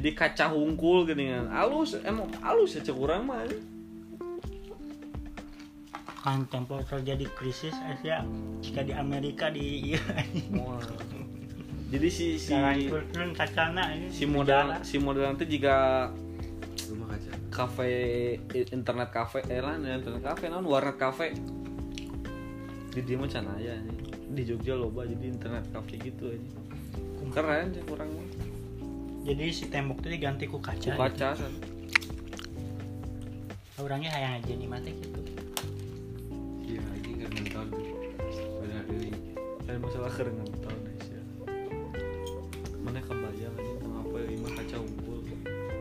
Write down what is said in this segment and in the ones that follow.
jadi kaca hungkul gini kan. Halus emang halus ya cek urang mah. Kan tempo terjadi krisis Asia jika di Amerika di iya. Jadi si si Sekarang kacana ini si model si model nanti jika kafe internet cafe eh lah internet cafe non warnet cafe di dia mah can aya nih. di Jogja loba jadi internet cafe gitu aja. Keren sih kurang mah jadi si tembok itu diganti ku kaca Ku kaca kan gitu. orangnya hayang aja nih mati gitu. Iya ini kan nonton. Pada hari ada masalah keren tahun Indonesia mana kebayang aja mengapa lima kaca unggul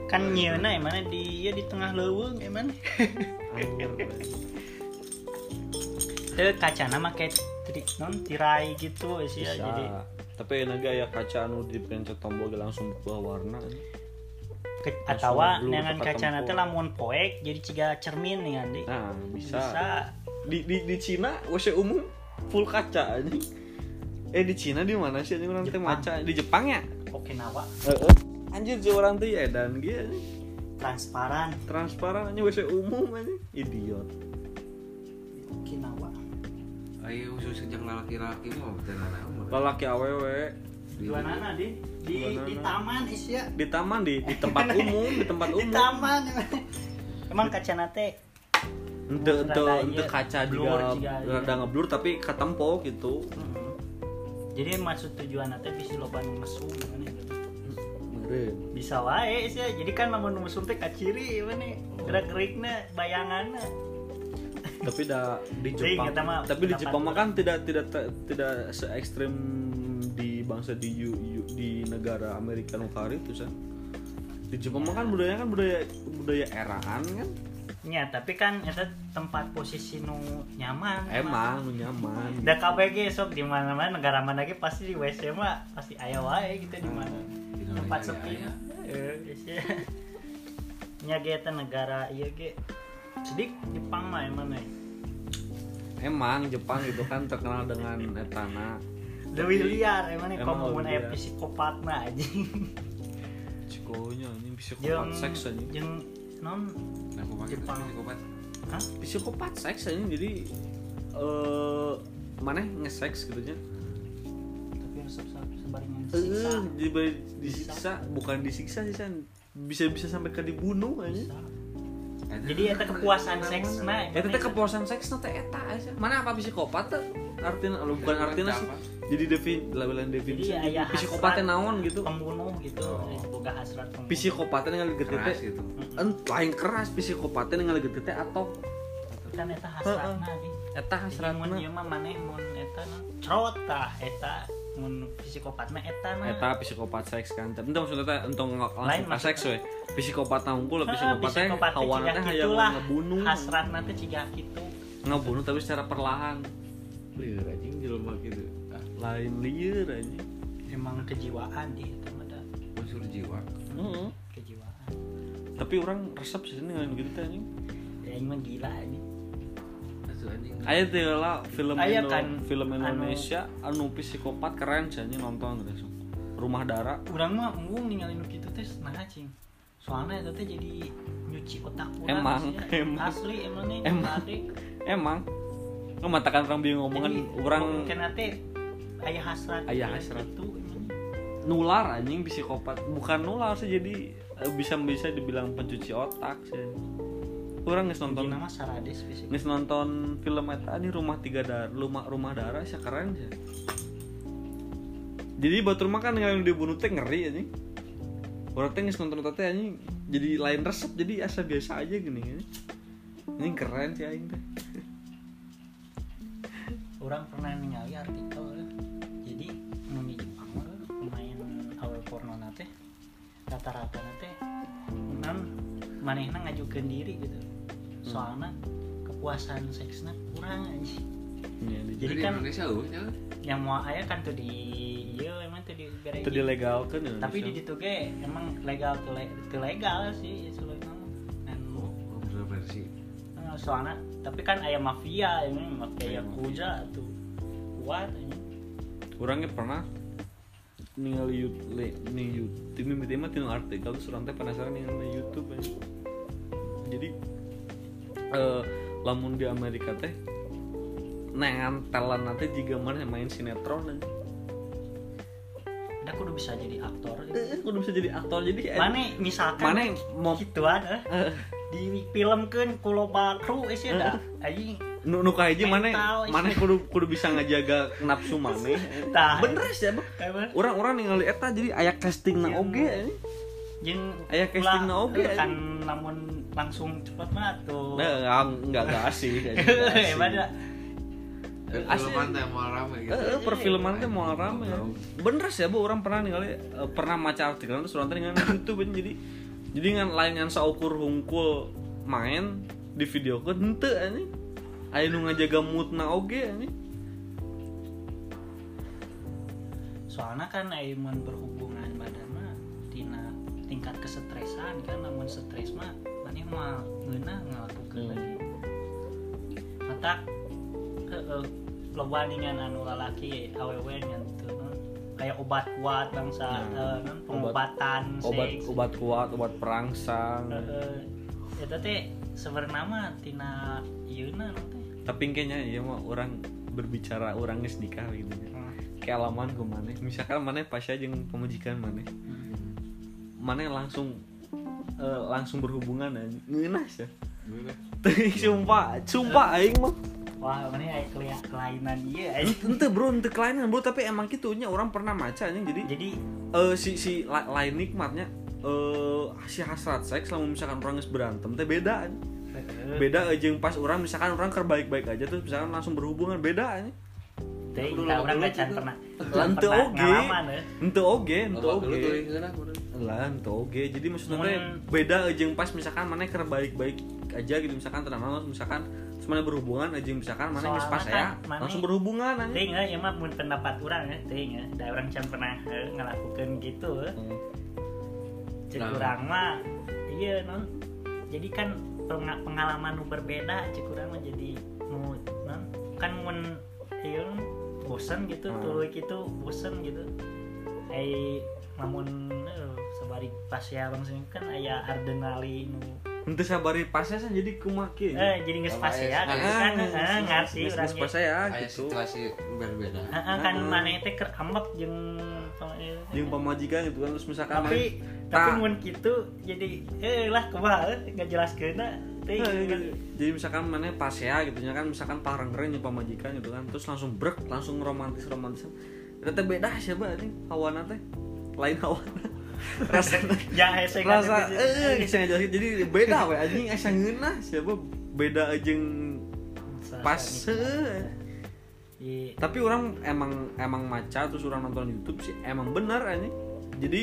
kan nyeuna emang di ya di tengah leuweung emang anggur Itu kaca nama kayak tri, non tirai gitu sih ya jadi tapi naga ya kaca anu dipencet tombol ge langsung berubah warna ke, blue dengan kaca nanti lamun poek jadi ciga cermin nih Andi. Nah bisa, bisa. Di di di Cina WC umum full kaca aja eh di Cina di mana sih ini orang teh maca? Di Jepang ya? Okinawa Heeh. anjir sih orang tuh ya dan gitu transparan. Transparan aja WC umum aja idiot ayo khusus sejak laki-laki anak umur lelaki awewe di mana di di, di taman isya di taman di di tempat umum di tempat di umum. taman emang. Kaca nate. Ente ente Rada ente iya, kaca juga juga, iya. rada ngeblur tapi ketempo gitu. Jadi maksud tujuan nate bisa loba mesum gimana gitu. bisa wae sih jadi kan nu mesum teh kaciri mana gerak gerikna bayanganna tapi dah di Jepang mah tapi di Jepang mah kan tidak tidak tidak se ekstrim di bangsa di U- U- di negara Amerika Nukari itu kan di Jepang mah kan budayanya kan budaya budaya eraan kan Ya, tapi kan itu tempat posisi nu nyaman. emang nu nyaman Da KBG sok di mana-mana negara mana ge pasti di WC mah pasti aya wae gitu di mana. Di Tempat sepi. Heeh, ya. Nya ge negara ieu ge. Jadi Jepang mah emang nih. emang Jepang itu kan terkenal dengan etana Lebih liar emang nih komun lebih aya liar. psikopat mah anjing. psikonya ini psikopat seks aja jeung non Nah, Jepang. psikopat. Hah? psikopat seks aja jadi eh mana nge-seks gitu nya Tapi resep sebaringnya Eh, disiksa. bukan disiksa sih San. bisa bisa sampai ke dibunuh aja Bisa. Jadi eta kepuasan seks mah. Eta teh kepuasan seks teh eta aja. Mana apa psikopat teh? Artinya lu bukan artinya sih. Jadi defin labelan definisi. Jadi aya Psikopat teh naon gitu. Pembunuh gitu, Oh. boga hasrat pembunuh. Psikopat teh keras teh. gitu. Ent lain keras psikopat teh ningali gede teh atau kan eta hasratna eta Jadi mun hasratna. ieu mah maneh mun eta na cerot tah eta psikopat mah eta na Eta psikopat seks kan. Tapi itu maksudnya teh entong Lain ka seks we. Psikopat na unggul psikopat teh psikopat teh lah. ngebunuh. hasratna teh ciga kitu Ngebunuh tapi secara perlahan. Lieur anjing jelema gitu. Ah, Lain lieur aja. emang kejiwaan di eta mah da. unsur jiwa. Heeh. kejiwaan Tapi orang resep sih dengan gitu teh anjing. ya ini mah gila anjing. Ayo lah film Aya Indo- kan, film anu- Indonesia anu, psikopat keren anjing nonton guys. Rumah Dara. urang mah embung ningali nu kitu teh nah cing soalnya eta teh jadi nyuci otak urang Emang, ya. emang. asli emang nih Emang. adik Emang lu matakan orang bingung ngomongan orang kena teh aya hasrat Aya gitu, hasrat. gitu emang. nular anjing psikopat bukan nular sih jadi eh, bisa bisa dibilang pencuci otak sih. Orang nges nonton nama Sarades fisik. nges nonton film eta ini rumah tiga dar rumah rumah darah sih keren sih. Jadi batu rumah kan yang dibunuh teh ngeri anjing. Orang teh nonton teh anjing jadi lain resep jadi asa biasa aja gini ya. Ini keren sih aing teh. Orang pernah ningali artikel ya. Jadi nu di Jepang pemain awal porno nate rata-rata nate non manehna ngajukeun diri gitu. Soalnya kepuasan seksnya kurang aja. Iya, di- Jadi Jadi kan- Indonesia. Yang mau aya kan tuh di iya emang tuh di gereja. itu dilegalkan ya Tapi di ditu ge emang legal tuh le- legal sih sebenarnya. Dan Oh, kontroversi. Nah, soalnya tapi kan ayam mafia ini mafia Aya yakuza tuh kuat ini orangnya pernah ningali YouTube nih YouTube mimiti mah tinu artikel terus orang teh penasaran ningali YouTube jadi eh lamun di Amerika teh nengan talent nanti jika mana main sinetron anjing. udah kudu bisa jadi aktor Eh, kudu bisa jadi aktor. Jadi eh, mana misalkan mana mau gituan eh, eh, di film kan kulo bakru eh sih dah. Aja nu nu kayak mana iya. mana kudu kudu bisa ngejaga nafsu mana bener sih abah orang-orang ningali eta jadi aya casting na Yang- oge. Jeng Aya casting na oge, eh, kan namun langsung cepat mah tuh Nah, enggak enggak enggak asik. hebat dah Asli. Filman teh mau rame gitu. Eh, eh, perfilman teh mau rame. Bener sih, Bu, orang pernah ningali eh, pernah maca artikel terus orang teh dengan YouTube anjing. jadi jadi ngan lain ngan saukur hungkul main di video ke henteu anjing. Aya nu ngajaga moodna oge anjing. soalnya kan aimun berhubungan badan mah tingkat kesetresan kan namun stres mah mana mah ngeuna ngelakukeun Hmm. lagi mata heeh loba dengan anu lalaki awewe teu non kayak obat kuat bangsa Nah, eh, pengobatan Obat seks. obat kuat, obat perangsang. Heeh. eta teh sebenarnya mah tina teh Tapi kayaknya iya mah orang berbicara orang nikah gitu. Hmm. Kayak alaman ke mana? Misalkan mana pas aja jeung pemajikan mana? Hmm. Mana langsung eh, langsung berhubungan anjing. Ngeunas ya. Sumpah, sumpah aing mah. wah mana aya kelia- kelainan ieu Ente bro, ente kelainan bro, tapi emang gitunya orang pernah maca anjing. Jadi jadi eh si si la- lain nikmatnya eh si hasrat seks lamun misalkan orang berantem teh beda heeh. Beda jeung pas orang misalkan orang keur baik-baik aja terus misalkan langsung berhubungan beda Dulu kita orang dulu nggak can gitu. pernah Ente pernah oge. Ente oge, dulu oge. lah ente oge jadi maksudnya beda jeung pas misalkan mana keur baik-baik aja gitu misalkan tenang misalkan mana berhubungan aja misalkan mana Soalnya pas kan ya mana- langsung berhubungan anjing. Ting ya, mah mun pendapat orang ya, ting ya. Da orang can pernah eh, ngelakukan gitu. eh. Hmm. Cek Nah. urang mah iya non. Jadi kan penga- pengalaman nu berbeda cek urang mah jadi nu non kan mun ieu non, bosen gitu Hmm. tuluy gitu bosen gitu. Ai namun eh, sabari pas ya bang sini kan aya adrenalin nu Ente sabari pasnya jadi kumaki eh jadi pas ya Ah, gitu kan eh, ngerti Geus- urang geus ge. pas ya gitu situasi berbeda. Heeh, kan mana teh keur ambek jeung eh, pamajikan gitu kan terus misalkan tapi tapi Ta- mun gitu jadi eh lah kumaha eh, nggak jelas kena teh gitu kan. gitu. jadi misalkan mana pas ya gitu kan misalkan parang keren jeung pamajikan gitu kan terus langsung brek langsung romantis romantisan itu teh beda siapa anjing hawana teh lain hawana rasanya ya hese rasa gitu. eh jadi beda we anjing asa ngeunah siapa beda Sa- pas sa- eh. Iya. tapi orang emang emang maca terus orang nonton YouTube sih emang bener anjing jadi